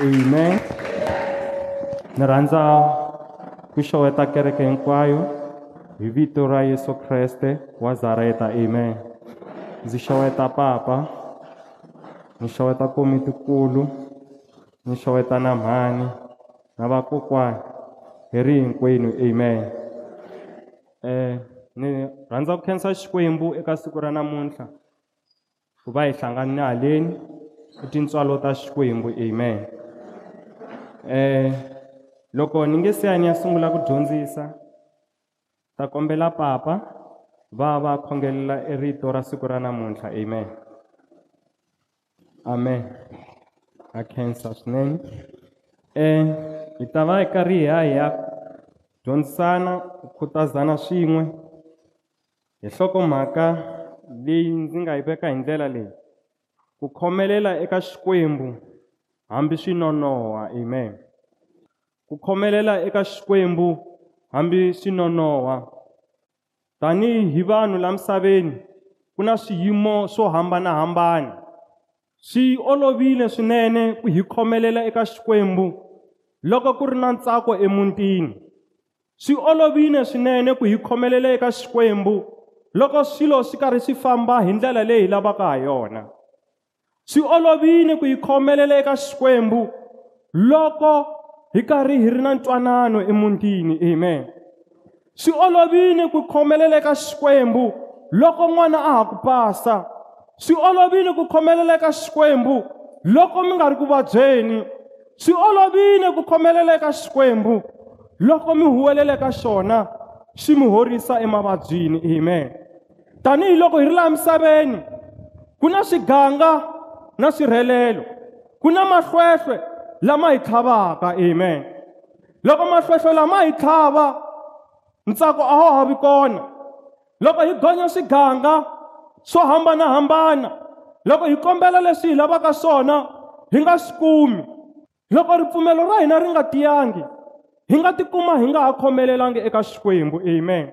amen. Ni rhandza ku xeweta kereke hinkwayo hi vito ra yesu kreste wa zareta amen. Ndzi xeweta papa. Ni xeweta komitikulu ni xeweta na mhani na vakokwani. Hi ri hinkwenu amen. Eh ni rhandza ku khensa xikwembu eka siku ra namuntlha. Ku va hi hlanganile haleni i tintswalo ta xikwembu amen eh loko ni nge se ni ya sungula ku dyondzisa ta kombela papa va va khongelela e rito ra siku ra namuntlha amen. Amen. Ha khensa swinene um hi ta va hi karhi hi ya hi ya dyondzisana ku khutazana swin'we. Hi nhlokomhaka leyi ndzi nga yi veka hi ndlela leyi ku khomelela eka xikwembu hambi swi nonoha amen. Ku khomelela eka xikwembu hambi swi nonoha tanihi vanhu la misaveni ku na swiyimo swo hambanahambana. Swi olovile swinene ku hi khomelela eka xikwembu loko ku ri na ntsako emutini. Swi olovile swinene ku hi khomelela eka xikwembu loko swilo swi karhi swi famba hi ndlela leyi hi lavaka ha yona. Swi olovile ku hi khomelela eka xikwembu loko hi karhi hi ri na ntwanano emutini amen. Swi olovile ku khomelela eka xikwembu loko n'wana a ha ku pasa. Swi olovile ku khomelela eka xikwembu loko mi nga ri ku vabyeni. Swi olovile ku khomelela eka xikwembu loko mi huwelela ka xona xi mi horisa emavabyini amen. Tanihiloko hi ri laha misaveni ku na swiganga na swirhelelo ku na mahlwehlwe lama hi tlhavaka amen. Loko mahlwehlwe lama hi tlhava ntsako a wa ha vi kona. Loko hi gonya swiganga swo hambanahambana. Loko hi kombela leswi hi lavaka swona hi nga swi kumi. Loko ripfumelo ra hina ri nga tiyangi hi nga tikuma hi nga ha khomelelangi eka xikwembu amen.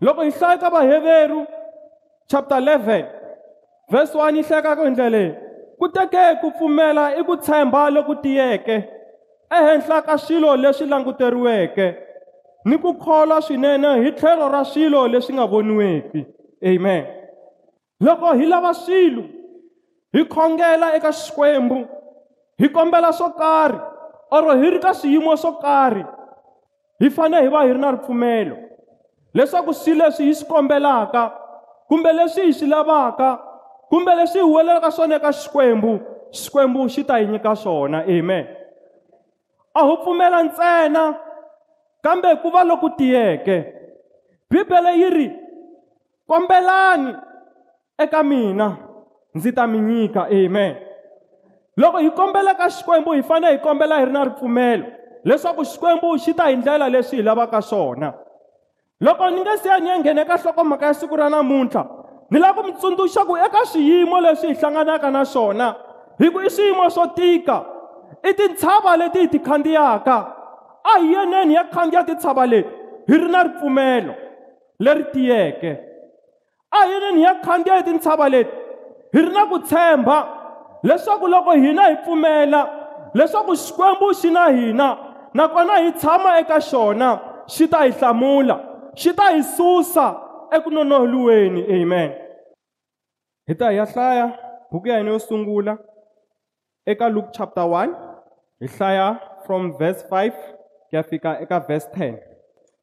Loko hi hlaya ka vaheveru chapter 11 verse 1 yi hlayaka hi ndlela leyi ku teke ku pfumela i ku tshemba loku tiyeke ehenhla ka swilo leswi languteriweke ni ku kholwa swinene hi tlhelo ra swilo leswi nga voniweki. Amen. Loko hi lava swilo hi khongela eka xikwembu hi kombela swo karhi or hi ri ka swiyimo swo karhi hi fanele hi va hi ri na ripfumelo. Leswaku swilo leswi hi swi kombelaka kumbe leswi hi swi lavaka kumbe leswi hi huwelelaka swona eka xikwembu xikwembu xi ta hi nyika swona amen. A ho pfumela ntsena kambe ku va loku tiyeke. Bibele yi ri kombelani eka mina ndzi ta mi nyika amen. Loko hi kombela ka xikwembu hi fanele hi kombela hi ri na ripfumelo leswaku xikwembu xi ta hi ndlela leswi hi lavaka swona. Loko ni nge siya ni ya nghena eka hlokomhaka ya siku ra namuntlha ni lava ku mi tsundzuxa ku eka swiyimo leswi hi hlanganaka na swona hi ku i swiyimo swo tika. I tintshava leti hi ti khandziyaka a hi yeneni ya khandziya tintshava leti hi ri na ripfumelo leri tiyeke. A hi yeneni ya khandziya hi tintshava leti hi ri na ku tshemba leswaku loko hina hi pfumela leswaku xikwembu xi na hina nakona hi tshama eka xona xi ta hi hlamula xi ta hi susa. Eku nonoheliweni amen. Hi ta hi ya hlaya buku ya hina yo sungula eka luke chapter 1 hi hlaya from verse 5 ku ya fika eka verse 10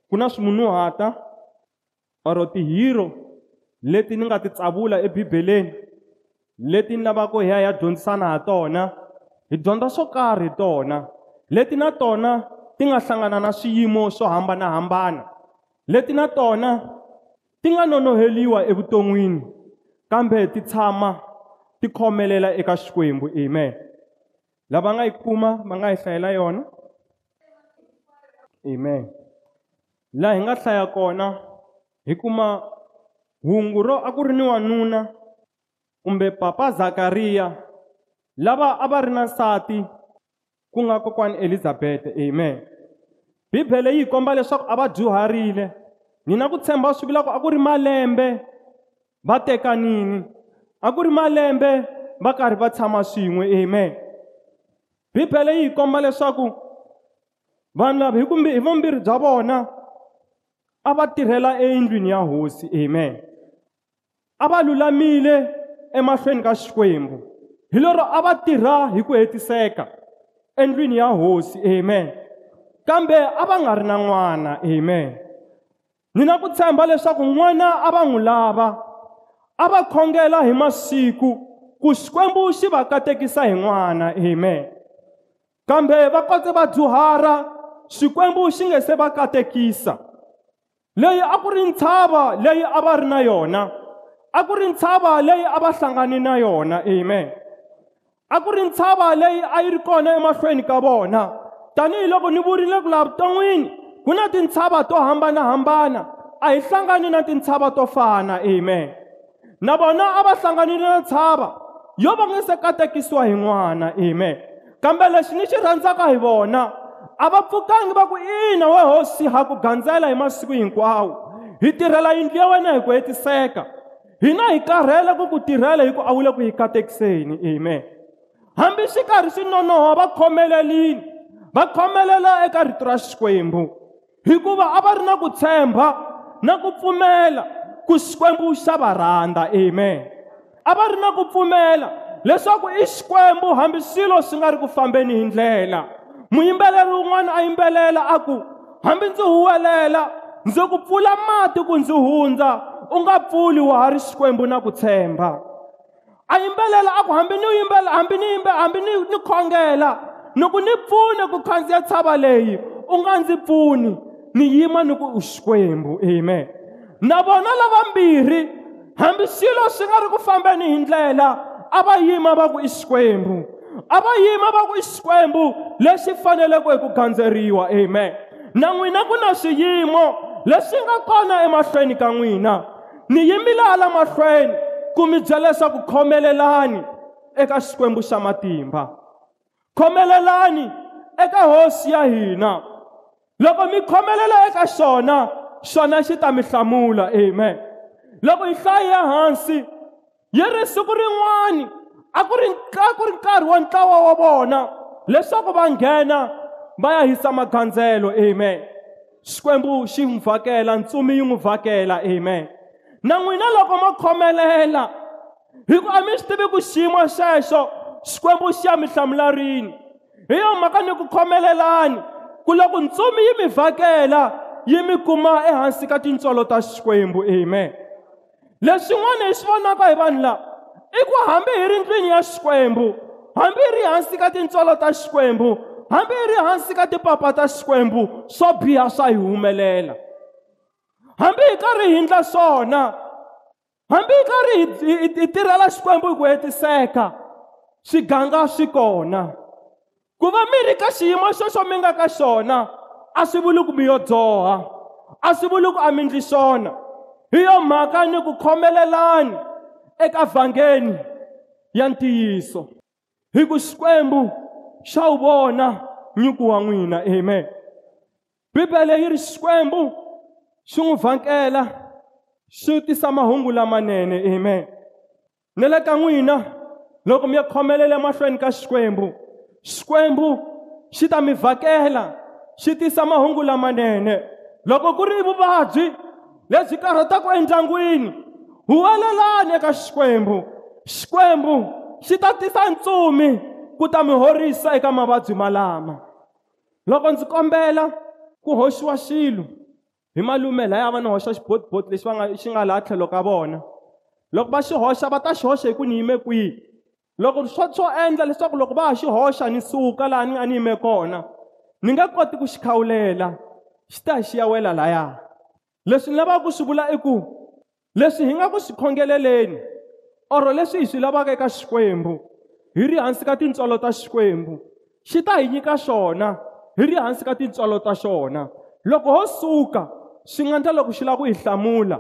ku na swimunuhata or tihiro leti ni nga ti tsavula ebibeleni leti ni lavaka hi ya hi ya dyondzisana ha tona hi dyondza swo karhi hi tona leti na tona ti nga hlangana na swiyimo swo hambanahambana leti na tona ti nga nonoheliwa evuton'wini kambe ti tshama ti khomelela eka xikwembu amen. Lava nga yi kuma va nga yi hlayela yona amen. Laha hi nga hlaya kona hi kuma hungu ro a ku ri ni wanuna kumbe papa zakariya lava a va ri na nsati ku nga kokwani elizabete amen. Bibele yi komba leswaku a va dyuharile. Ni na ku tshemba swi vula ku a ku ri malembe. Va tekanini a ku ri malembe va karhi va tshama swin'we amen. Bibele yi hi komba leswaku vanhu lava hi kumbe hi vumbirhi bya vona a va tirhela endlwini ya hosi amen. A va lulamile emahlweni ka xikwembu. Hi lero a va tirha hi ku hetiseka endlwini ya hosi amen. Kambe a va nga ri na n'wana amen. Ni na ku tshemba leswaku n'wana a va n'wi lava a va khongela hi masiku ku xikwembu xi va katekisa hi n'wana amen. Kambe va kotse va dyuhara xikwembu xi nge se va katekisa. Leyi a ku ri ntshava leyi a va ri na yona a ku ri ntshava leyi a va hlangane na yona amen. A ku ri ntshava leyi a yi ri kona emahlweni ka vona tanihiloko ni vurile ku laha vuton'wini. Ku na tintshava to hambanahambana a hi hlangani na tintshava to fana amen. Na vona a va hlanganile na ntshava yo va nge se katekisiwa hi n'wana amen. Kambe lexi ni xi rhandzaka hi vona a va pfukangi va ku ina we hosi ha ku gandzela hi masiku hinkwawo. Hi tirhela yindlu ya wena hi ku hetiseka. Hina hi karhele ku ku tirhela hi ku a wule ku hi katekiseni amen. Hambi xi karhi swi nonoha va khomelelini va khomelela eka rito ra xikwembu. Hikuva a va ri na ku tshemba na ku pfumela ku xikwembu xa va rhandza amen. A va ri na ku pfumela leswaku i xikwembu hambi swilo swi nga ri ku fambeni hi ndlela. Muyimbeleri wun'wana a yimbelela a ku hambi ndzi huwelela ndzi ku pfula mati ku ndzi hundza u nga pfuli wa ha ri xikwembu na ku tshemba. A yimbelela a ku hambi ni yimbela hambi ni yimbe hambi ni ni khongela ni ku ni pfune ku khandziya tshava leyi u nga ndzi pfuni ni yima ni ku xikwembu amen. Na vona lavambirhi hambi swilo swi nga ri ku fambeni hi ndlela a va yima va ku i xikwembu. A va yima va ku i xikwembu lexi faneleke hi ku gandzeriwa amen. Na n'wina ku na swiyimo leswi nga kona emahlweni ka n'wina. Ni yimile hala mahlweni ku mi byela leswaku khomelelani eka xikwembu xa matimba. Khomelelani eka hosi ya hina. Loko mi khomelela eka xona xona xi ta mi hlamula amen. Loko hi hlayi ehansi yi ri siku rin'wani a ku ri a ku ri nkarhi wa ntlawa wa vona leswaku va nghena va ya hisa magandzelo amen. Xikwembu xi n'wi vhakela ntsumi yi n'wi vhakela amen. Na n'wina loko ma khomelela hi ku a mi swi tivi ku xiyimo xexo xikwembu xi ya mi hlamula rini? Hi yo mhaka ni ku khomelelani? Ku loko ntsumi yi mi vhakela yi mi kuma ehansi ka tintswalo ta xikwembu amen. Leswin'wana hi swi vonaka hi vanhu lava i ku hambi hi ri ndlwini ya xikwembu hambi hi ri hansi ka tintswalo ta xikwembu hambi hi ri hansi ka tipapa ta xikwembu swo biha swa hi humelela. Hambi hi karhi hi ndla swona hambi hi karhi hi tirhela xikwembu hi ku hetiseka swiganga swi kona ku va mi ri ka xiyimo xexo mi nga ka xona a swi vuli ku mi yo dzoha a swi vuli ku a mi ndli xona. Hi yo mhaka ni ku khomelelani eka vhangeni ya ntiyiso. Hi ku xikwembu xa wu vona nyiko wa n'wina amen. Bibele yi ri xikwembu xi n'wi vhakela xi tisa mahungu lamanene amen. Ni le ka n'wina loko mi ya khomelela mahlweni ka xikwembu xikwembu xi ta mi vhakela xi tisa mahungu lamanene. Loko ku ri vuvabyi lebyi karhataka endyangwini huwelelani eka xikwembu. Xikwembu xi ta tisa ntsumi ku ta mi horisa eka mavabyi malama. Loko ndzi kombela ku hoxiwa xilo hi malume laya va ni hoxa xibotiboti lexi va nga xi nga laha tlhelo ka vona loko va xi hoxa va ta xi hoxa hi ku ni yime kwihi? Loko swo swo endla leswaku loko va ha xi hoxa ni suka laha ni nga ni yime kona ni nga koti ku xi khawulela xi ta xi ya wela laya. Leswi ni lavaka ku swi vula i ku leswi hi nga ku swi khongeleleni or leswi hi swi lavaka eka xikwembu hi ri hansi ka tintswalo ta xikwembu xi ta hi nyika xona hi ri hansi ka tintswalo ta xona. Loko ho suka swi nga endla loko xi lava ku hi hlamula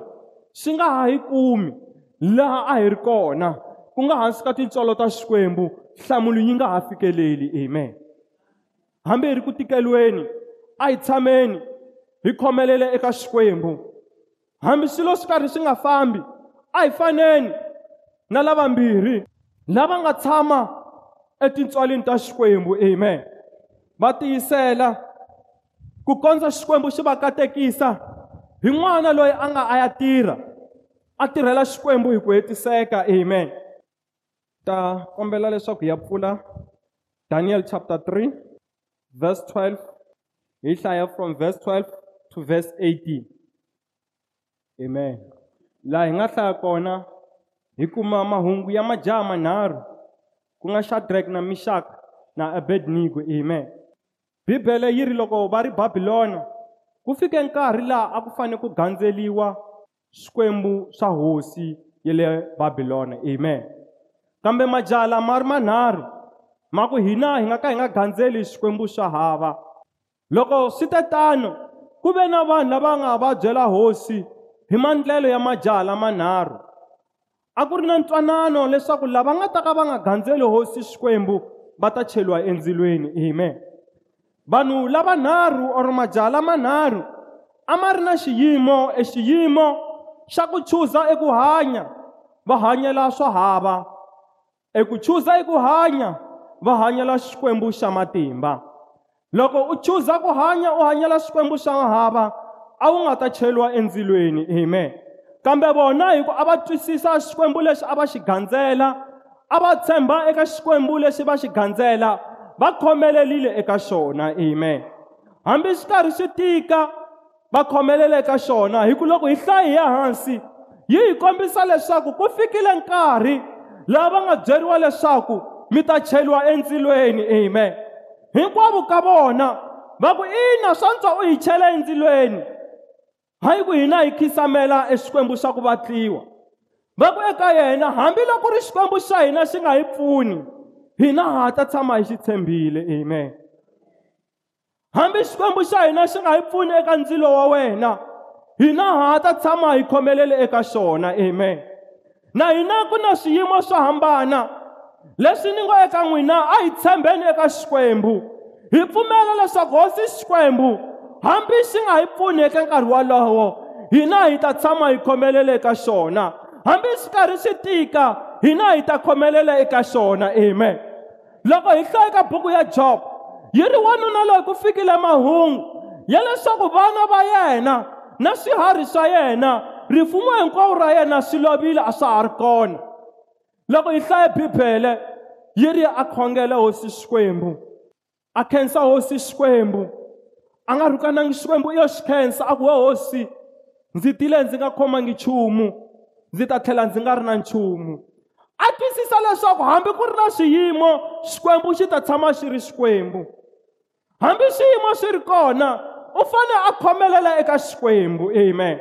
swi nga ha hi kumi laha a hi ri kona. Ku nga hansi ka tintswalo ta xikwembu nhlamulo yi nga ha fikeleli amen. Hambi hi ri ku tikeliweni a hi tshameni hi khomelele eka xikwembu. Hambi swilo swi karhi swi nga fambi a hi faneni na lavambirhi lava nga tshama etintswalini ta xikwembu amen. Va tiyisela ku kondza xikwembu xi va katekisa hi n'wana loyi a nga a ya tirha a tirhela xikwembu hi ku hetiseka amen. Ta kombela leswaku ya pfula daniel chapter 3 verse 12 hi hlaya from verse 12 to verse 18 amen. Laha hi nga hlaya kona hi kuma mahungu ya majaha manharhu ku nga shadrack na mishaka na abednego. Amen. Bibele yi ri loko va ri babilona ku fike nkarhi laha a ku fanele ku gandzeliwa swikwembu swa hosi ya le babilona amen kambe majaha lama ri manharhu ma ku hina hi nga ka hi nga gandzeli swikwembu swa hava. Loko swi te tano ku ve na vanhu lava nga va byela hosi hi mandlelo ya majaha lamanharhu a ku ri na ntwanano leswaku lava nga ta ka va nga gandzeli hosi xikwembu va ta cheliwa endzilweni amen. Vanhu lavanharhu or majaha lamanharhu a ma ri na xiyimo e xiyimo xa ku chuza eku hanya va hanyela swo hava eku chuza eku hanya va hanyela xikwembu xa matimba. Loko u chuza ku hanya u hanyela xikwembu xa hava a wu nga ta cheliwa endzilweni amen kambe vona hi ku a va twisisa xikwembu lexi a va xi gandzela a va tshemba eka xikwembu lexi va xi gandzela va khomelelile eka xona amen hambi swi karhi swi tika va khomelela eka xona hi ku loko hi hlayi ya hansi yi hi kombisa leswaku ku fikile nkarhi laha va nga byeriwa leswaku mi ta cheliwa endzilweni amen. Hinkwavo ka vona va ku ina swantswa u hi chela endzilweni. Hayi ku hina hi khisamela e xikwembu xa ku vatliwa. Va ku eka yena hambiloko ri xikwembu xa hina xi nga hi pfuni hina ha ta tshama hi xi tshembile amen. Hambi xikwembu xa hina xi nga hi pfuni eka ndzilo wa wena hina ha ta tshama hi khomelele eka xona amen. Na hina ku na swiyimo swo hambana. Leswi ni ngo eka n'wina a hi tshembeni eka xikwembu. Hi pfumela leswaku hosi xikwembu hambi xi nga hi pfuni eka nkarhi wolowo hina hi ta tshama hi khomelele eka xona. Hambi swi karhi swi tika hina hi ta khomelela eka xona amen. Loko hi hlaya eka buku ya job yi ri wanuna loyi ku fikile mahungu ya leswaku vana va yena na swiharhi swa yena rifumo hinkwavo ra yena swi lovile a swa ha ri kona. Loko hi hlaya bibele yi ri a khongela hosi xikwembu. A khensa hosi xikwembu. A nga rhukanangi xikwembu iyo xi khensa a ku we hosi. Ndzi tile ndzi nga khomangi nchumu. Ndzi ta tlhela ndzi nga ri na nchumu. A twisisa leswaku hambi ku ri na swiyimo xikwembu xi ta tshama xi ri xikwembu. Hambi swiyimo swi ri kona u fanele a khomelela eka xikwembu amen.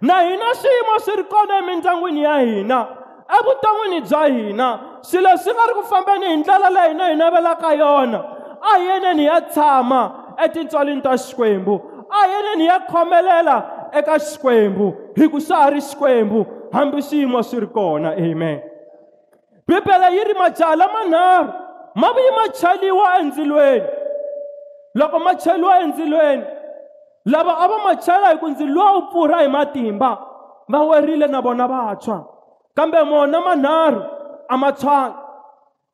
Na hina swiyimo swi ri kona emindyangwini ya hina evuton'wini bya hina. Swilo swi nga ri ku fambeni hi ndlela leyi hina hi navelaka yona. A hi yeneni hi ya tshama etintswalini ta xikwembu. A hi yeneni hi ya khomelela eka xikwembu hi ku xa ha ri xikwembu hambi swiyimo swi ri kona. Amen. Bibele yi ri majaha lamanharhu ma vuyi ma cheliwa endzilweni. Loko ma cheliwa endzilweni lava a va ma chela hi ku ndzilo luwa wu pfurha hi matimba va werile na vona vantshwa kambe mona manharhu a ma tshwanga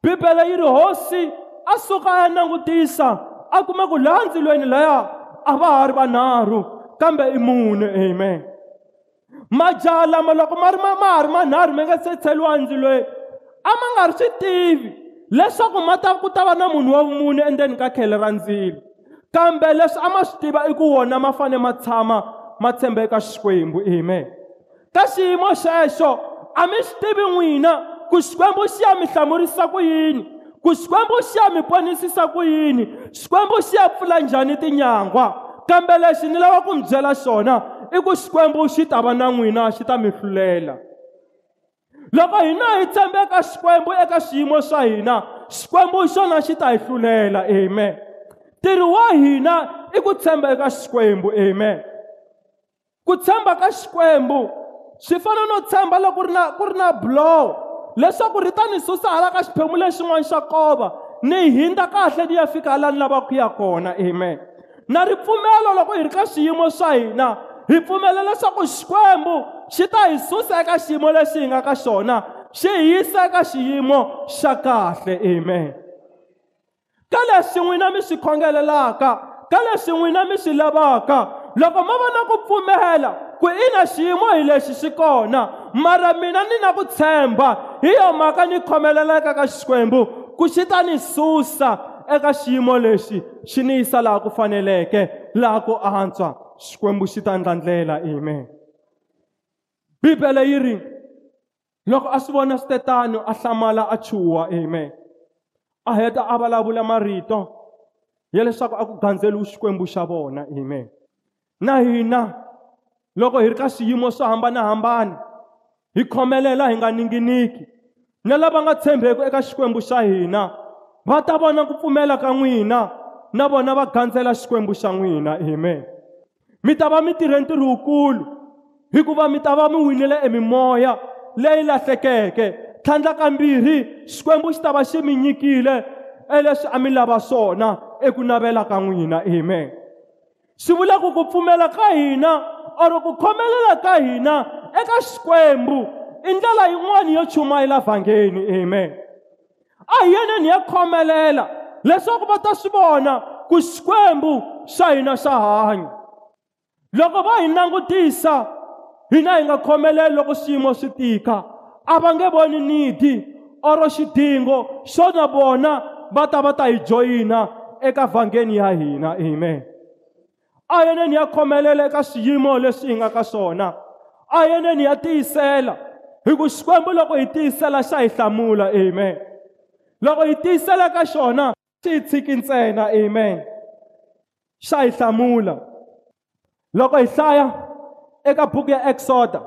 bibele yi ri hosi a suka a ya langutisa a kuma ku laha ndzilweni laya a va ha ri vanharhu kambe i mune amen. Majaha lama loko ma ri ma ma ha ri manharhu mi nga se cheliwa endzilweni a ma nga ri swi tivi leswaku ma ta ku ta va na munhu wa vumune endzeni ka khele ra ndzilo. Kambe leswi a ma swi tiva i ku wona ma fanele ma tshama ma tshemba eka xikwembu amen. Ka xiyimo xexo a mi swi tivi n'wina ku xikwembu xi ya mi hlamurisa ku yini? Ku xikwembu xi ya mi ponisisa ku yini? Xikwembu xi ya pfula njhani tinyangwa? Kambe lexi ni lava ku mi byela xona i ku xikwembu xi ta va na n'wina xi ta mi hlulela. Loko hina hi tshembe eka xikwembu eka swiyimo swa hina xikwembu xona xi ta hi hlulela amen. Ntirho wa hina i ku tshemba eka xikwembu amen. Ku tshemba ka xikwembu swi fana no tshemba loko ku ri na ku ri na blow. Leswaku ri ta ni susa hala ka xiphemu lexin'wana xa kova ni hindza kahle ni ya fika laha ni lavaka ku ya kona amen. Na ripfumelo loko hi ri ka swiyimo swa hina hi pfumela leswaku xikwembu xi ta hi susa eka xiyimo lexi hi nga ka xona xi hi yisa eka xiyimo xa kahle amen. Ka leswi n'wina mi swi khongelelaka ka leswi n'wina mi swi lavaka. Loko mo va na ku pfumela ku ina xiyimo hi lexi xi kona mara mina ni na ku tshemba. Hi yo mhaka ni khomelelaka ka xikwembu ku xi ta ni susa eka xiyimo lexi xi ni yisa laha ku faneleke laha ku antswa. Xikwembu xi ta ndlandlela amen. Bibele yi ri loko a swi vona switetano a hlamala a chuha amen. A heta a vulavula marito ya leswaku a ku gandzeliwi xikwembu xa vona amen. Na hina loko hi ri ka swiyimo swo hambanahambana hi khomelela hi nga ninginiki na lava nga tshembeki eka xikwembu xa hina va ta vona ku pfumela ka n'wina na vona va gandzela xikwembu xa n'wina amen. Mi ta va mi tirhe ntirho wukulu hikuva mi ta va mi winile emimoya leyi lahlekeke tlhandla kambirhi xikwembu xi ta va xi mi nyikile eleswi a mi lava swona eku navela ka n'wina amen. Swi vula ku ku pfumela ka hina or ku khomelela ka hina eka xikwembu i ndlela yin'wani yo chumayela vhangeni amen. A hi yeneni ya khomelela leswaku va ta swi vona ku xikwembu xa hina xa hanya. Loko va hi langutisa hina hi nga khomeleli loko swiyimo swi tika. A va nge voni nidi or xidingo xo na vona va ta va ta hi joyina eka vhangeni ya hina amen. A yeneni ya khomelela eka swiyimo leswi hi nga ka swona a yeneni ya tiyisela hi ku xikwembu loko hi tiyisela xa hi hlamula amen. Loko hi tiyisela ka xona xi hi tshiki ntsena amen. Xa hi hlamula loko hi hlaya eka buku ya exoda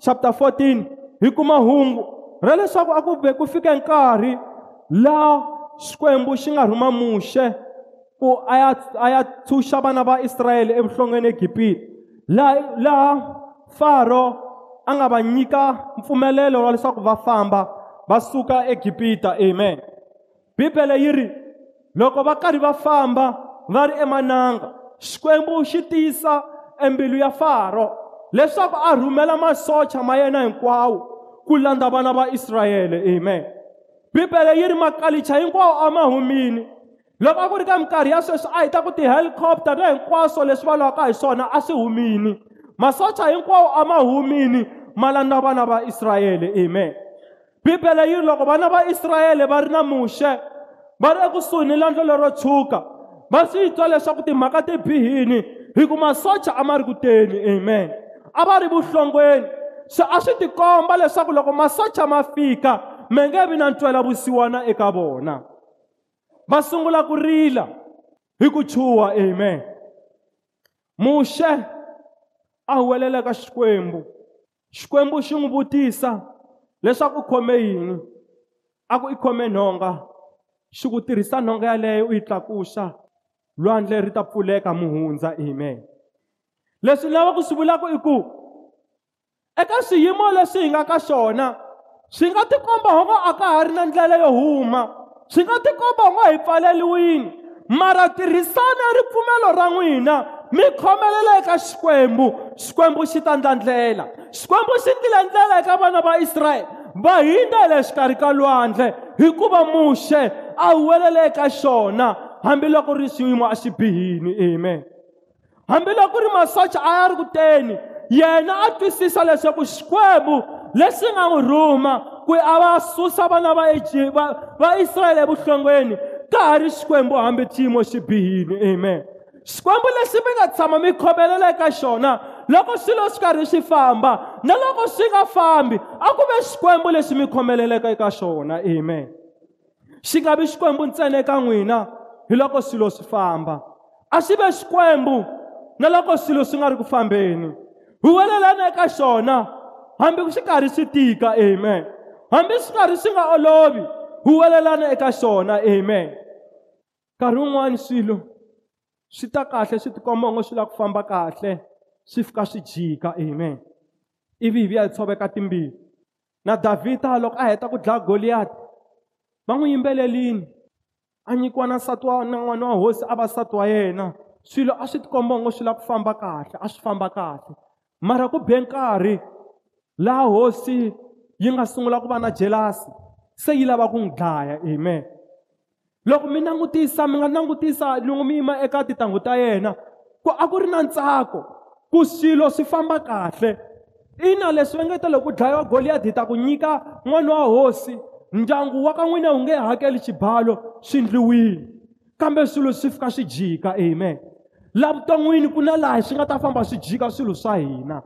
chapter 14 hi kuma hungu. Ra leswaku a ku ve ku fike nkarhi laha xikwembu xi nga rhuma muxe ku a ya a ya tshuxa vana va Israyele evuhlongeni eGibite laha laha Faro a nga va nyika mpfumelelo wa leswaku va famba va suka eGibita amen. Bibele yi ri loko va karhi va famba va ri emananga xikwembu xi tiyisa embilu ya Faro leswaku a rhumela masocha ma yena hinkwawo. Ku landza vana va Israyele amen. Bibele yi ri makalicha hinkwawo a ma humini loko a ku ri ka minkarhi ya sweswi a hi ta ku ti-helicopter na hinkwaswo leswi va lwaka hi swona a swi humini. Masocha hinkwawo a ma humini ma landza vana va Israyele amen. Bibele yi ri loko vana va Israyele va ri na muxe va ri ekusuhi ni landlo lero tshuka va swi twa leswaku timhaka ti bihini hi ku masocha a ma ri kuteni amen. A va ri vuhlongweni se a swi tikomba leswaku loko masocha ma fika mi nge vi na ntwela vusiwana eka vona. Va sungula ku rila hi ku chuha amen. Muxe a huwelela ka xikwembu. Xikwembu xi n'wi vutisa leswaku u khome yini? A ku i khome nhonga. Xi ku tirhisa nhonga yaleyo u yi tlakuxa lwandle ri ta pfuleka muhundza amen. Leswi lavaku swi vulaka i ku eka swiyimo leswi hi nga ka xona swi nga tikomba ho nga a ka ha ri na ndlela yo huma swi nga tikomba u nga hi pfaleliwini mara tirhisana ripfumelo ra n'wina mi khomelela eka xikwembu xikwembu xi ta ndlandlela xikwembu xi tile ndlela eka vana va israyele va hindza le xikarhi ka lwandle hikuva muxe a huwelela eka xona hambiloko ri xiyimo a xi bihini amen. Hambiloko ri masocha a ya ri kuteni yena a twisisa leswaku xikwembu lexi nga n'wi rhuma ku a va susa vana va va va Israyele evuhlongweni ka ha ri xikwembu hambi xiyimo xi bihini amen. Xikwembu lexi mi nga tshama mi khomelela eka xona loko swilo swi karhi swi famba na loko swi nga fambi a ku ve xikwembu lexi mi khomeleleka eka xona amen. Xi nga vi xikwembu ntsena eka n'wina hi loko swilo swi famba a xi ve xikwembu na loko swilo swi nga ri ku fambeni. Huwelelani eka xona. Hambi swi karhi swi tika amen. Hambi swi karhi swi nga olovi huwelelana eka xona amen. Nkarhi wun'wani swilo swi ta kahle swi tikomba onge swi lava ku famba kahle swi fika swi jika amen. Ivi hi vuya hi tshoveka timbilu na davhida loko a heta ku dlaya goliyati va n'wi yimbelelini. A nyikiwa na nsati wa na n'wana wa hosi a va nsati wa yena. Swilo a swi tikomba onge swi lava ku famba kahle a swi famba kahle. Mara ku be nkarhi laha hosi yi nga sungula ku va na jelasi se yi lava ku n'wi dlaya amen. Loko mi langutisa mi nga langutisa loko mi yima eka tintangu ta yena ku a ku ri na ntsako ku swilo swi famba kahle. Ina leswi va nge ta loko ku dlayiwa goliyati hi ta ku nyika n'wana wa hosi ndyangu wa ka n'wina wu nge hakeli xibalo swi ndliwile. Kambe swilo swi fika swi jika amen. Laha vuton'wini ku na laha swi nga ta famba swi jika swilo swa hina.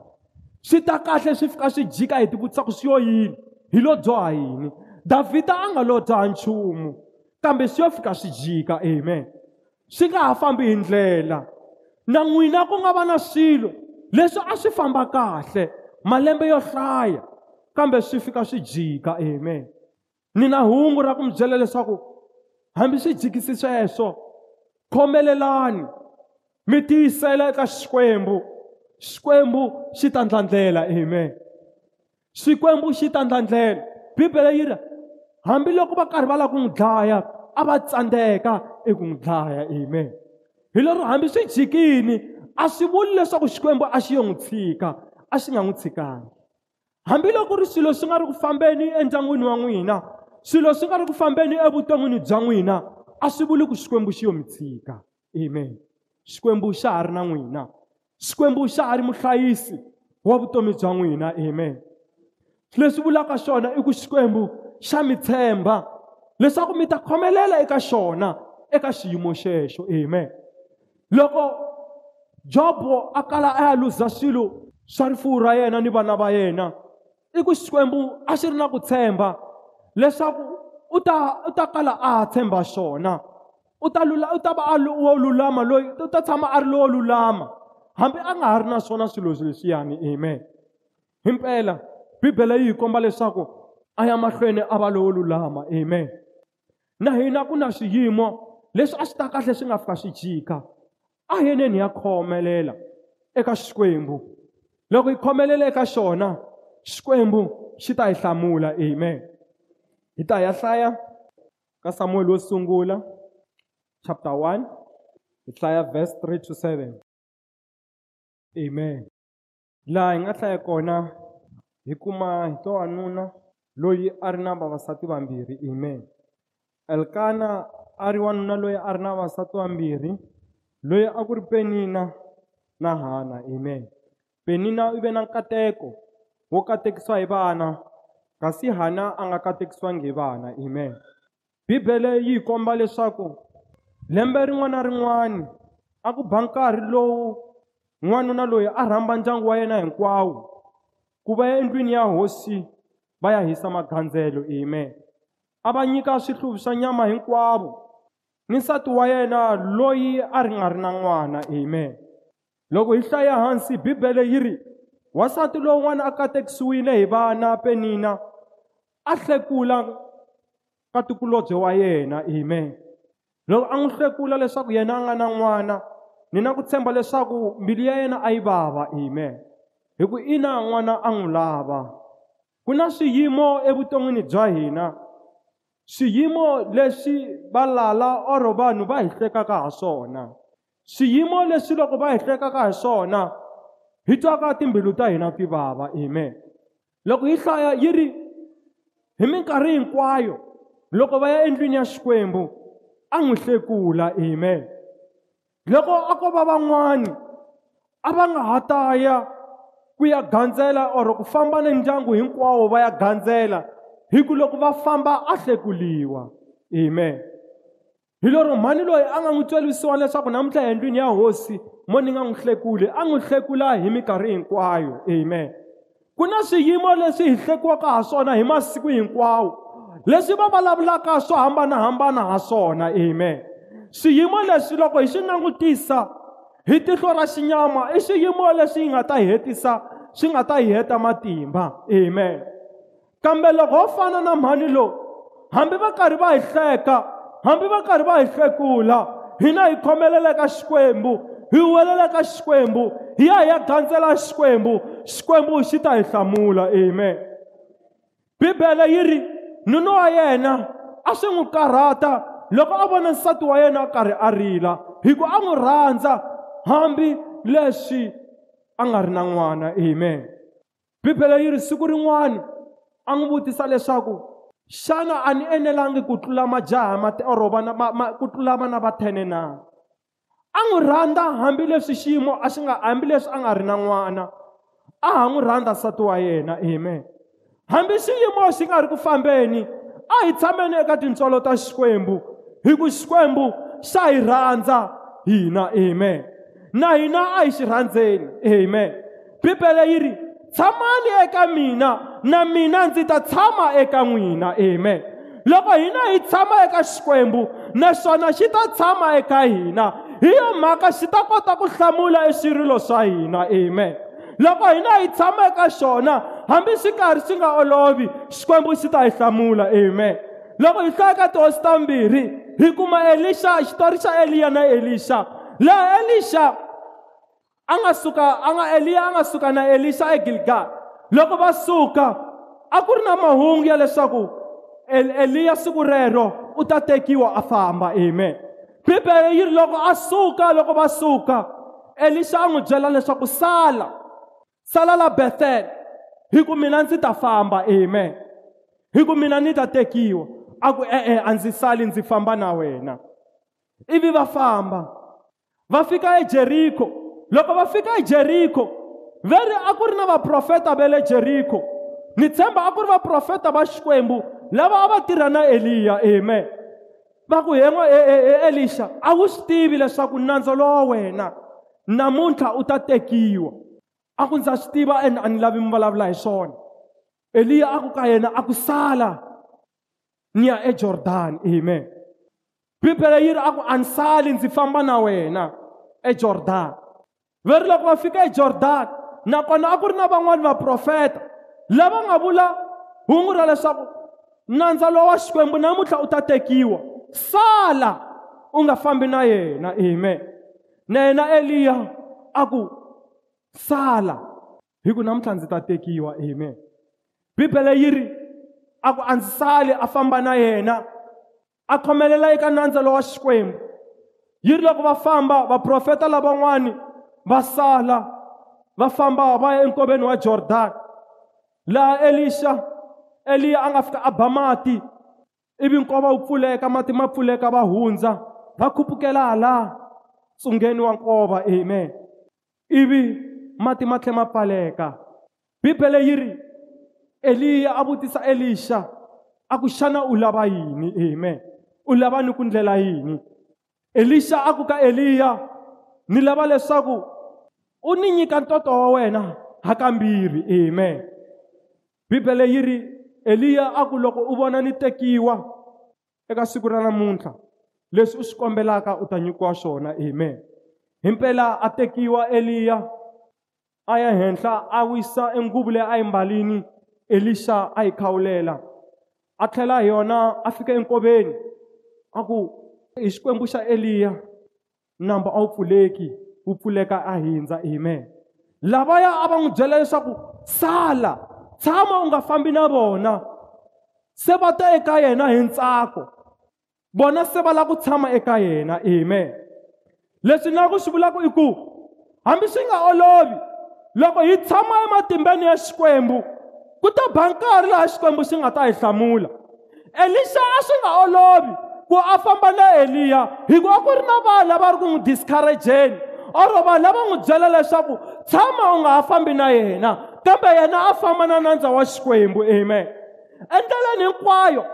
Swi ta kahle swi fika swi jika hi ti vutisa ku swi yo yini? Hi lo dyoha yini? Davhida a nga lo dzaha nchumu kambe swi yo fika swi jika amen. Swi nga ha fambi hi ndlela. Na n'wina ku nga va na swilo leswi a swi famba kahle malembe yo hlaya kambe swi fika swi jika amen. Ni na hungu ra ku mi byela leswaku hambi swi jikisi sweswo khomelelani. Mi tiyisela eka xikwembu. Xikwembu xi ta ndlandlela amen. Xikwembu xi ta ndlandlela. Bibele yi ri hambiloko va karhi va lava ku n'wi dlaya a va tsandzeka eku n'wi dlaya amen. Hi lero hambi swi jikini a swi vuli leswaku xikwembu a xi yo n'wi tshika a xi nga n'wi tshikangi hambiloko ri swilo swi nga ri ku fambeni endyangwini wa n'wina swilo swi nga ri ku fambeni evuton'wini bya n'wina a swi vuli ku xikwembu xi yo mi tshika amen. Xikwembu xa ha ri na n'wina. Xikwembu xa ha ri muhlayisi wa vutomi bya n'wina amen. Leswi vulaka xona i ku xikwembu xa mi tshemba leswaku mi ta khomelela eka xona eka xiyimo xexo amen. Loko jobo a kala a ya luza swilo swa rifuwo ra yena ni vana va yena i ku xikwembu a xi ri na ku tshemba leswaku u ta u ta kala a tshemba xona. U ta lula u ta va a wo lulama loyi u ta tshama a ri lowo lulama. Hambi a nga ha ri na swona swilo leswiyani amen. Hi mpela bibele yi hi komba leswaku a ya mahlweni a va lowo lulama amen. Na hina ku na swiyimo leswi a swi ta kahle swi nga fika swi jika. A yeneni ya khomelela eka xikwembu. Loko hi khomelela eka xona xikwembu xi ta hi hlamula amen. Hi ta ya hlaya ka samuel wo sungula. Chapter 1 hi hlaya verse 3 to 7 amen. Laha hi nga hlaya kona hi kuma hi to wanuna loyi a ri na vavasati vambirhi. Amen. Elkana a ri wanuna loyi a ri na vavasati vambirhi loyi a ku ri penina na hana. Amen. Penina u ve na nkateko wo katekisiwa hi vana kasi hana a nga katekisiwangi hi vana. Amen. Bibele yi hi komba leswaku lembe rin'wana na rin'wana a ku ba nkarhi lowu n'wanuna loyi a rhamba ndyangu wa yena hinkwawo ku va ya endlwini ya hosi va ya hisa magandzelo amen. A va nyika swihluvi swa nyama hinkwavo ni nsati wa yena loyi a ri nga ri na n'wana amen. Loko hi hlaya hansi bibele yi ri wasati lowun'wana a katekisiwile hi vana penina a hlekula ka tikulobye wa yena amen. Loko a n'wi hlekula leswaku yena a nga na n'wana ni na ku tshemba leswaku mbilu ya yena a yi vava amen. Hi ku ina n'wana a n'wi lava. Ku na swiyimo evuton'wini bya hina. Swiyimo leswi valala or vanhu va hi hlekaka ha swona. Swiyimo leswi loko va hi hlekaka hi swona hi twaka timbilu ta hina ti vava amen. Loko hi hlaya yi ri hi minkarhi hinkwayo loko va ya endlwini ya xikwembu a n'wi hlekula amen. Loko a ko va van'wani a va nga ha ta ya ku ya gandzela or ku famba ni ndyangu hinkwawo va ya gandzela hi ku loko va famba a hlekuliwa amen. Hi lero mhani loyi a nga n'wi tswerisiwa leswaku namuntlha endlwini ya hosi mo ni nga n'wi hlekuli a n'wi hlekula hi minkarhi hinkwayo amen. Ku na swiyimo leswi hi hlekiwaka ha swona hi masiku hinkwawo leswi va vulavulaka swo hambanahambana ha swona amen. Swiyimo leswi loko hi swi langutisa hi tihlo ra xinyama i swiyimo leswi hi nga ta hi hetisa swi nga ta hi heta matimba amen. Kambe loko ho fana na mhani lowu hambi va karhi va hi hleka hambi va karhi va hi hlekula hina hi khomelela eka xikwembu hi welela ka xikwembu hi ya hi ya gandzela xikwembu xikwembu xi ta hi hlamula amen. Bibele yi ri nuna wa yena a swi n'wi karhata. Loko a vona nsati wa yena a karhi a rila hi ku a n'wi rhandza hambi leswi a nga ri na n'wana. Amen. Bibele yi ri siku rin'wana a n'wi vutisa leswaku xana a ni enelangi ku tlula majaha ma or vana ma, ma, ku tlula vana va thene na? A n'wi rhandza hambileswi xiyimo a xi nga hambileswi a nga ri na n'wana. A ha n'wi rhandza nsati wa yena. Amen. Hambi xiyimo xi nga ri ku fambeni a hi tshameni eka tintswalo ta xikwembu. Hi ku xikwembu xa hi rhandza hina amen. Na hina a hi xi rhandzeni amen. Bibele yi ri tshamani eka mina na mina ndzi ta tshama eka n'wina amen. Loko hina hi tshama eka xikwembu naswona xi ta tshama eka hina hi yo mhaka xi ta kota ku hlamula eswirilo swa hina amen. Loko hina hi tshama eka xona hambi swi karhi swi nga olovi xikwembu xi ta hi hlamula amen. Loko hi hlaya ka tihosi tambirhi hi kuma elisha xitori xa eliya na elisha. Laha elisha a nga suka a nga eliya a nga suka na elisha egilgal. Loko va suka a ku ri na mahungu ya leswaku eliya siku rero u ta tekiwa a famba amen. Bibele yi ri loko a suka loko va suka elisha a n'wi byela leswaku sala. Sala la bethel. Hi ku mina ndzi ta famba amen. Hi ku mina ni ta tekiwa. A ku e-e a ndzi sali ndzi famba na wena. Ivi va famba. Va fika ejeriko loko va fika ejeriko veri a ku ri na vaprofeta va le jeriko ni tshemba a ku ri vaprofeta va xikwembu lava a va tirha na eliya amen. Va ku hen'we elisha a wu swi tivi leswaku nandzu lowa wena namuntlha u ta tekiwa. A ku ndza swi tiva ene a ni lavi mi vulavula hi swona. Eliya a ku ka yena a ku sala ni ya ejordani amen. Bibele yi ri a ku a ni sali ndzi famba na wena ejordani va ri loko va fika ejordani nakona a ku ri na van'wani vaprofeta lava nga vula hungu ra leswaku nandza lowa xikwembu namuntlha u ta tekiwa sala u nga fambi na yena amen. Na yena eliya a ku sala. Hi ku namuntlha ndzi ta tekiwa amen bibele yi ri a ku a ndzi sali a famba na yena. A khomelela eka nandzelo lowa xikwembu yi ri loko va famba vaprofeta lavan'wani va sala. Va famba va ya enkoveni wa jordani laha elixa eliya a nga fika a ba mati ivi nkova wu pfuleka mati ma pfuleka va hundza va khupukela hala tsungeni wa nkova amen ivi mati ma ma pfaleka bibele yi ri eliya a vutisa elisha a ku xana u lava yini amen. U lava ni ku ndlela yini? Elisha a ku ka eliya ni lava leswaku u ni nyika ntoto wa wena hakambirhi amen. Bibele yi ri eliya a ku loko u vona ni tekiwa eka siku ra namuntlha leswi u swi kombelaka u ta nyikiwa swona amen. Hi mpela a tekiwa eliya a ya henhla a wisa enguvu leyi a yi mbalini elisha a yi khawulela a tlhela hi yona a fika enkoveni. A ku hi xikwembu xa eliya namba a wu pfuleki wu pfuleka a hindza amen. Lavaya a va n'wi byela leswaku sala tshama u nga fambi na vona se va ta eka yena hi ntsako. Vona se va lava ku tshama eka yena amen. Leswi na ku swi vulaka i ku hambi swi nga olovi loko hi tshama ematimbeni ya xikwembu ku ta ba nkarhi laha xikwembu xi nga ta hi hlamula. Elisha a swi nga olovi ku a famba na eliya hi ku a ku ri na vanhu lava ri ku n'wi discourageni or vanhu lava n'wi byela leswaku tshama u nga ha fambi na yena kambe yena a famba na nandza wa xikwembu amen. Endleleni hinkwayo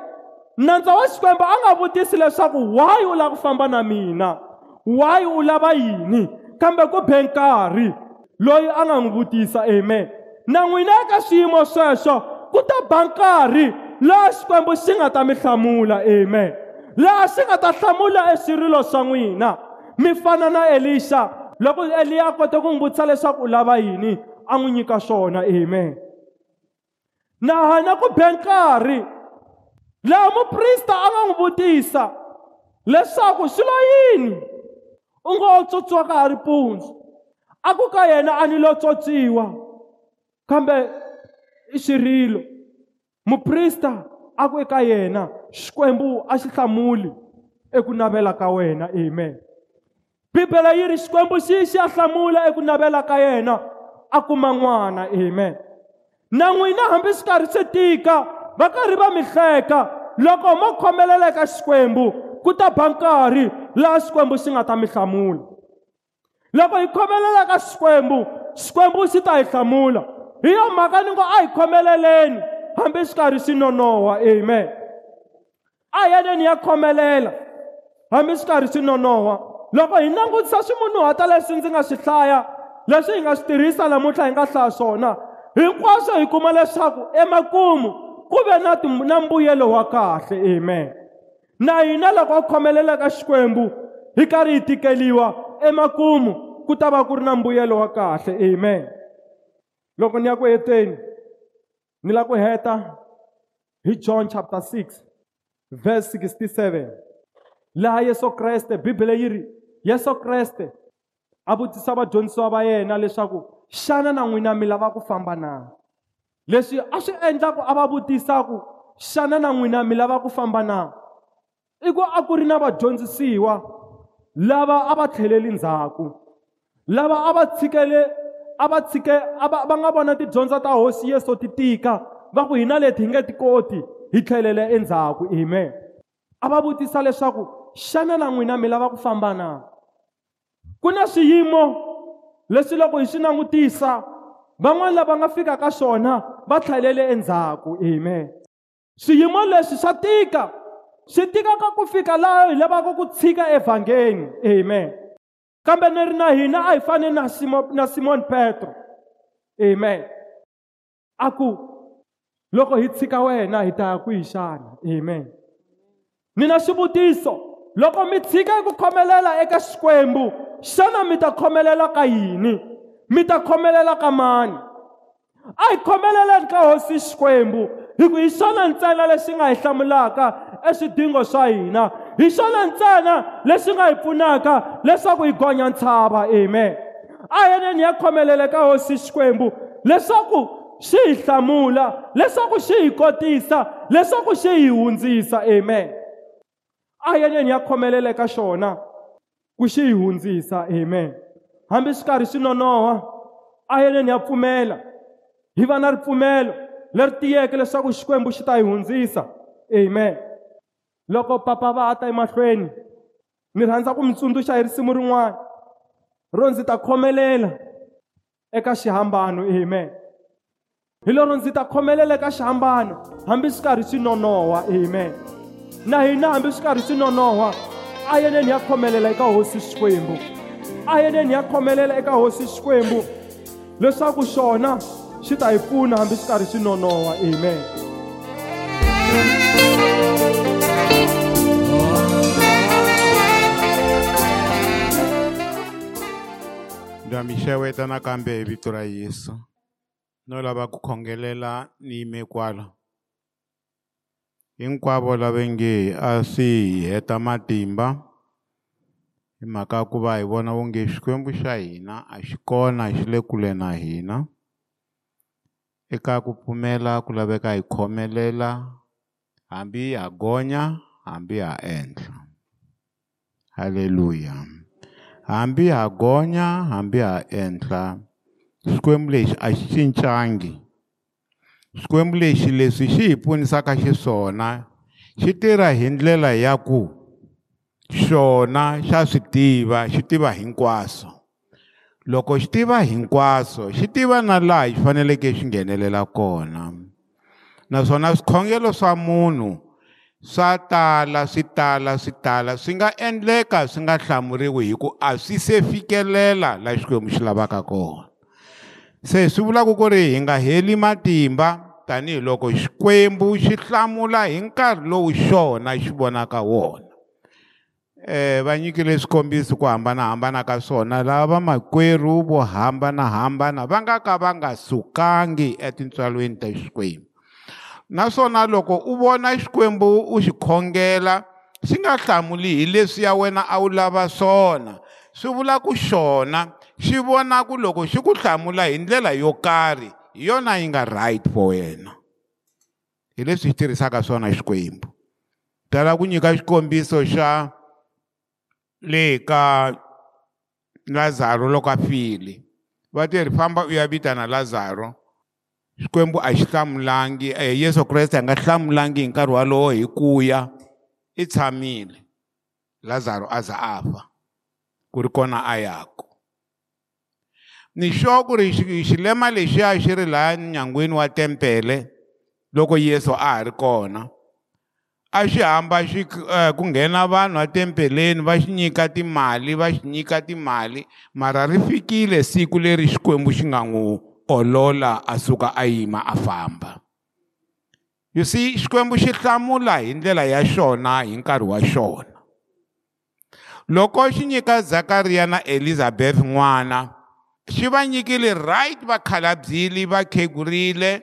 nandza wa xikwembu a nga vutisi leswaku why u lava ku famba na mina? Why u lava yini? Kambe ku be nkarhi. Loyi a nga n'wi vutisa amen. Na n'wina eka swiyimo sweswo ku ta ba nkarhi laha xikwembu xi nga ta mi hlamula amen. Laha xi nga ta hlamula eswirilo swa n'wina. Mi fana na elisha. Loko eliya a kota ku n'wi vutisa leswaku u lava yini a n'wi nyika swona amen. Na hanya ku be nkarhi laha muprista a nga n'wi vutisa leswaku swi lo yini? U ngo tswotswiwa ka ha ri mpundzu. A ku ka yena a ni lo tswotswiwa kambe i xirilo muprista a ku eka yena xikwembu a xi hlamuli eku navela ka wena amen. Bibele yi ri xikwembu xi xi ya hlamula eku navela ka yena a kuma n'wana amen. Na n'wina hambi swi karhi swi tika va karhi va mi hleka loko mo khomelela eka xikwembu ku ta ba nkarhi laha xikwembu xi nga ta mi hlamula. Loko hi khomelela eka xikwembu xikwembu xi ta hi hlamula. Hi yo mhaka ni ngo a hi khomeleleni hambi xi karhi xi nonoha amen. A hi yaneni ya khomelela hambi xi karhi xi nonoha loko hi langutisa swimunuhata leswi ndzi nga swi hlaya leswi hi nga swi tirhisa namuntlha hi nga hlaya swona hinkwaswo hi kuma leswaku emakumu ku ve na na mbuyelo wa kahle amen. Na hina loko a khomelela ka xikwembu hi karhi hi tikeliwa emakumu ku ta va ku ri na mbuyelo wa kahle. Amen. Loko ni ya ku heteni ni la ku heta hi john chapter 6 verse 67 laha yesu kreste bibele yi ri yesu kreste a vutisa vadyondzisiwa va yena leswaku xana na n'wina mi lava ku famba na? Leswi a swi endlaku a va vutisaku xana na n'wina mi lava ku famba na? I ku a ku ri na vadyondzisiwa. Lava a va tlheleli ndzhaku. Lava a va tshikele a va tshike va nga vona tidyondzo ta hosi yesu ti tika va ku hina leti hi nge ti koti hi tlhelele endzhaku amen. A va vutisa leswaku xana na n'wina mi lava ku famba na? Ku na swiyimo leswi loko hi swi langutisa van'wani lava nga fika ka swona va tlhelele endzhaku amen. Swiyimo leswi swa tika. Swi tika ka ku fika laha hi lavaka ku tshika evhangeni. Amen. Kambe ni ri na hina a hi fani na Simo, na simon petro. Amen. A ku loko hi tshika wena hi ta ya kwihi xana. Amen. Ni na xivutiso loko mi tshika hi ku khomelela eka xikwembu xana mi ta khomelela ka yini? Mi ta khomelela ka mani? A hi khomeleleni ka hosi xikwembu hi ku hi xona ntsena lexi nga hi hlamulaka eswidingo swa hina hi xona ntsena lexi nga hi pfunaka leswaku hi gonya ntshava amen. A yeneni ya khomelele ka hosi xikwembu leswaku xi hi hlamula leswaku xi hi kotisa leswaku xi hi hundzisa amen. A yeneni ya khomelele ka xona ku xi hi hundzisa amen. Hambi swi karhi swi nonoha a yeneni ya pfumela hi va na ripfumelo leri tiyeke leswaku xikwembu xi ta hi hundzisa amen. Loko papa va ta emahlweni ni rhandza ku mi tsundzuxa hi risimu rin'wana. Ro ndzi ta khomelela eka xihambano amen. Hi lero ndzi ta khomelela eka xihambano hambi swi karhi swi nonoha amen. Na hina hambi swi karhi swi nonoha a yeneni ya khomelela eka hosi xikwembu. A yeneni ya khomelela eka hosi xikwembu. Leswaku xona xi ta hi pfuna hambi swi karhi swi nonoha amen. Mi xeweta nakambe hi vito ra yesu. No lava ku khongelela ni yime kwala hinkwavo lava nge a swi hi heta matimba hi mhaka ku va hi vona onge xikwembu xa hina a xi kona xi le kule na hina. Eka ku pfumela ku laveka hi khomelela hambi ha gonya hambi ha endla halleluya hambi ha gonya hambi ha endla xikwembu lexi a xi cincangi. Xikwembu lexi leswi xi hi pfunisaka xiswona xi tirha hi ndlela ya ku xona xa swi tiva xi tiva hinkwaswo. Loko xi tiva hinkwaswo xi tiva na laha xi faneleke xi nghenelela kona. Naswona swikhongelo swa munhu swa tala swi tala swi tala swi nga endleka swi nga hlamuriwi hi ku a swi se fikelela laha xikwembu xi lavaka kona. Se swi vulaka ku ri hi nga heli matimba tanihiloko xikwembu xi hlamula hi nkarhi lowu xona xi vonaka wona. Eh va nyikile swikombiso ku hambanahambana ka swona lava makwerhu vo hambanahambana va nga ka va nga sukangi etintswalweni ta xikwembu. Naswona loko u vona xikwembu u xi khongela xi nga hlamuli hi leswi ya wena a wu lava swona. Swi vula ku xona xi vona ku loko xi ku hlamula hi ndlela yo karhi hi yona yi nga right for wena. Hi leswi xi tirhisaka swona xikwembu. Tala ku nyika xikombiso xa le ka lazaro loko a file. Va te ri famba u ya vitana lazaro. Xikwembu a xi hlamulangi eh, yesu kreste a nga hlamulangi hi nkarhi walowo hi ku ya i tshamile. Lazaro a za a fa ku ri kona a yaku ni sure ku ri xilema lexiya xi ri laha nyangweni wa tempele loko yesu a ha ri kona a xi hamba xi ku nghena vanhu etempeleni va xi nyika timali va xi nyika timali mara ri fikile siku leri xikwembu xi nga n'wi olola a suka a yima a famba. You see xikwembu xi hlamula hi ndlela ya xona hi nkarhi wa xona. Loko xi nyika zakariya na elizabeth n'wana xi va nyikile right vakhalabyile va khegurile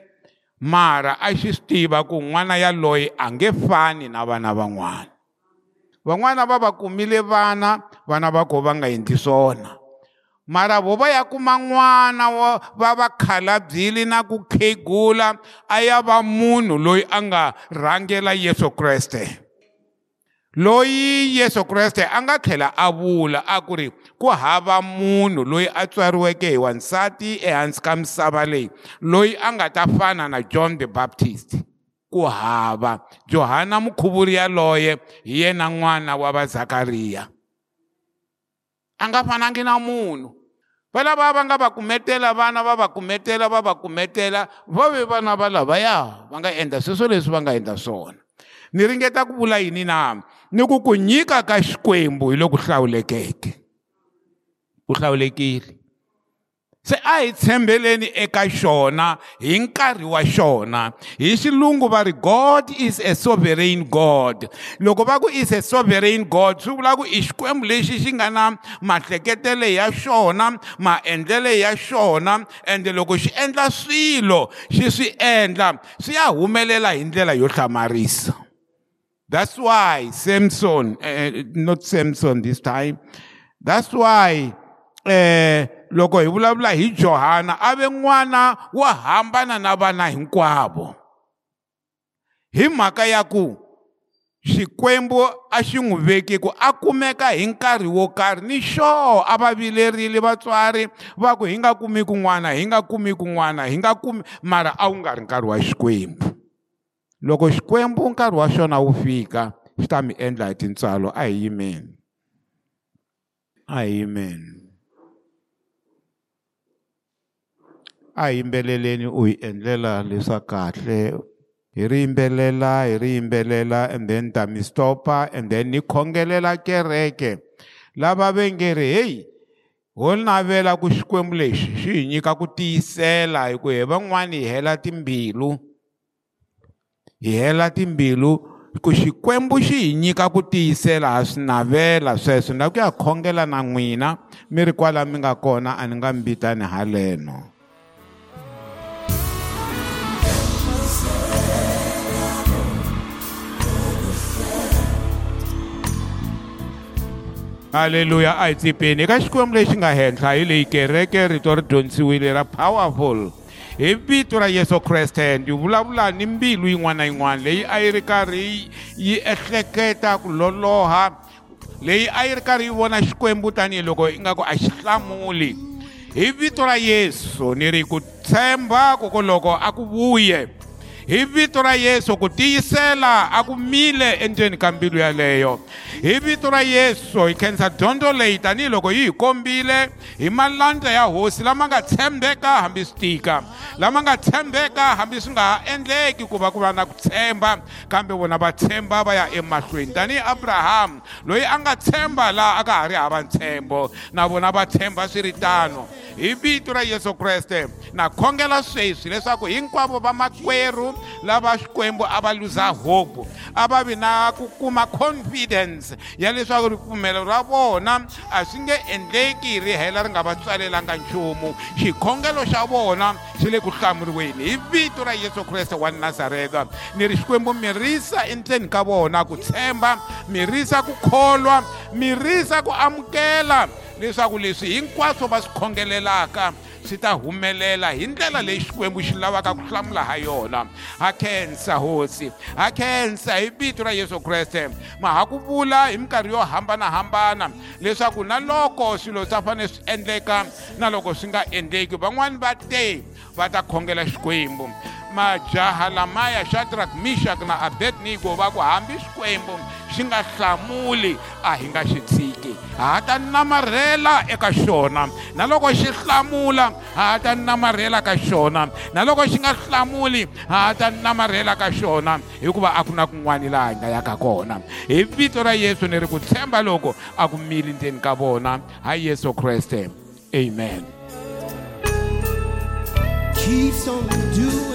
mara a xi swi tiva ku n'wana yaloye a nge fani na vana van'wana. Van'wana va va kumile vana vana va ko va nga endli swona mara vo va ya kuma n'wana wa va vakhalabyile na ku khegula a ya va munhu loyi a nga rhangela yesu kreste. Loyi yesu kreste a nga tlhela a vula a ku ri ku hava munhu loyi a tswariweke hi wansati ehansi ka misava leyi loyi a nga ta fana na john the baptist. Ku hava johana mukhuvuri yaloye hi yena n'wana wa vazakariya a nga fanangi na munhu. Valava va nga va kumetela vana va va kumetela va va kumetela va ve vana va lavaya va nga endla sweswo leswi va nga endla swona. Ni ringeta ku vula yini na? Ni ku ku nyika ka xikwembu hi loku hlawulekeke. U hlawulekile. Se a hi tshembeleni eka xona hi nkarhi wa xona hi xilungu va ri god is a sovereign god. Loko va ku is a sovereign god swi vula ku i xikwembu lexi xi nga na mahleketele ya xona maendlele ya xona ende loko xi endla swilo xi swi endla swi ya humelela hi ndlela yo hlamarisa. That's why samson uh, not samson this time. That's why eh loko hi vulavula hi Johana a ve n'wana wo hambana na vana hinkwavo. Hi mhaka ya ku xikwembu a xi n'wi veki ku a kumeka hi nkarhi wo karhi. Ni xoo a va vilerile vatswari va ku hi nga kumi kun'wana hi nga kumi kun'wana hi nga kumi mara a wu nga ri nkarhi wa xikwembu. Loko xikwembu nkarhi wa xona wu fika xi ta mi endla hi tintswalo. A hi yimeni. A hi yimeni. A hi yimbeleleni u hi endlela leswa kahle. Hi ri yimbelela hi ri yimbelela and then ta mi stopa and then ni khongelela kereke. Lava ve nge ri heyi ho navela ku xikwembu lexi xi hi nyika ku tiyisela hi ku hi van'wani hi hela timbilu. Hi hela timbilu ku xikwembu xi hi nyika ku tiyisela ha swi navela sweswo. Na ku ya khongela na n'wina mi ri kwala mi nga kona a ni nga mi vitani haleno. Halleluya a hi tsipeni eka xikwembu lexi nga henhla hi leyi kereke rito ri dyondzisiwile ra powerful. Hi vito ra yesu kreste ndi vulavula ni mbilu yin'wana na yin'wana leyi a yi ri karhi yi ehleketa ku loloha leyi a yi ri karhi yi vona xikwembu tanihiloko ingaku a xi hlamuli. Hi vito ra yesu ni ri ku tshemba koko loko a ku vuye. Hi vito ra yesu ku tiyisela a ku mile endzeni ka mbilu yaleyo. Hi vito ra yesu hi khensa dyondzo leyi tanihiloko yi hi kombile hi malandla ya hosi lama nga tshembeka hambi swi tika lama nga tshembeka hambi swi nga ha endleki ku va ku va na ku tshemba kambe vona va tshemba va ya emahlweni. Tanihi abrahamu loyi a nga tshemba laha a ka ha ri hava ntshembo na vona va tshemba swi ri tano hi vito ra yesu kreste na khongela sweswi leswaku hinkwavo va makwerhu lava xikwembu a va luza hope a va vi na ku kuma confidence ya leswaku ripfumelo ra vona a swi nge endleki ri hela ri nga va tswalelanga nchumu. Xikhongelo xa vona xi le ku hlamuriweni hi vito ra yesu kreste wa nazareta ni ri xikwembu mirisa endzeni ka vona ku tshemba mirisa ku kholwa mirisa ku amukela leswaku leswi hinkwaswo va swi khongelelaka. Swi ta humelela hi ndlela leyi xikwembu xi lavaka ku hlamula ha yona. Ha khensa hosi. Ha khensa hi vito ra yesu kreste. Ma ha ku vula hi minkarhi yo hambanahambana leswaku na loko swilo swa fanele swi endleka na loko swi nga endleki van'wani va te va ta khongela xikwembu majaha lamaya shadrak mishak na abednego va ku hambi xikwembu xi nga hlamuli a hi nga xi tshiki ha ta namarhela eka xona na loko xi hlamula ha ta namarhela ka xona na loko xi nga hlamuli ha ta namarhela ka xona hikuva a ku na kun'wani laha hi nga yaka kona. Hi vito ra yesu ni ri ku tshemba loko a ku mili ndzeni ka vona. Ha yesu kreste. Amen. Keeps on doing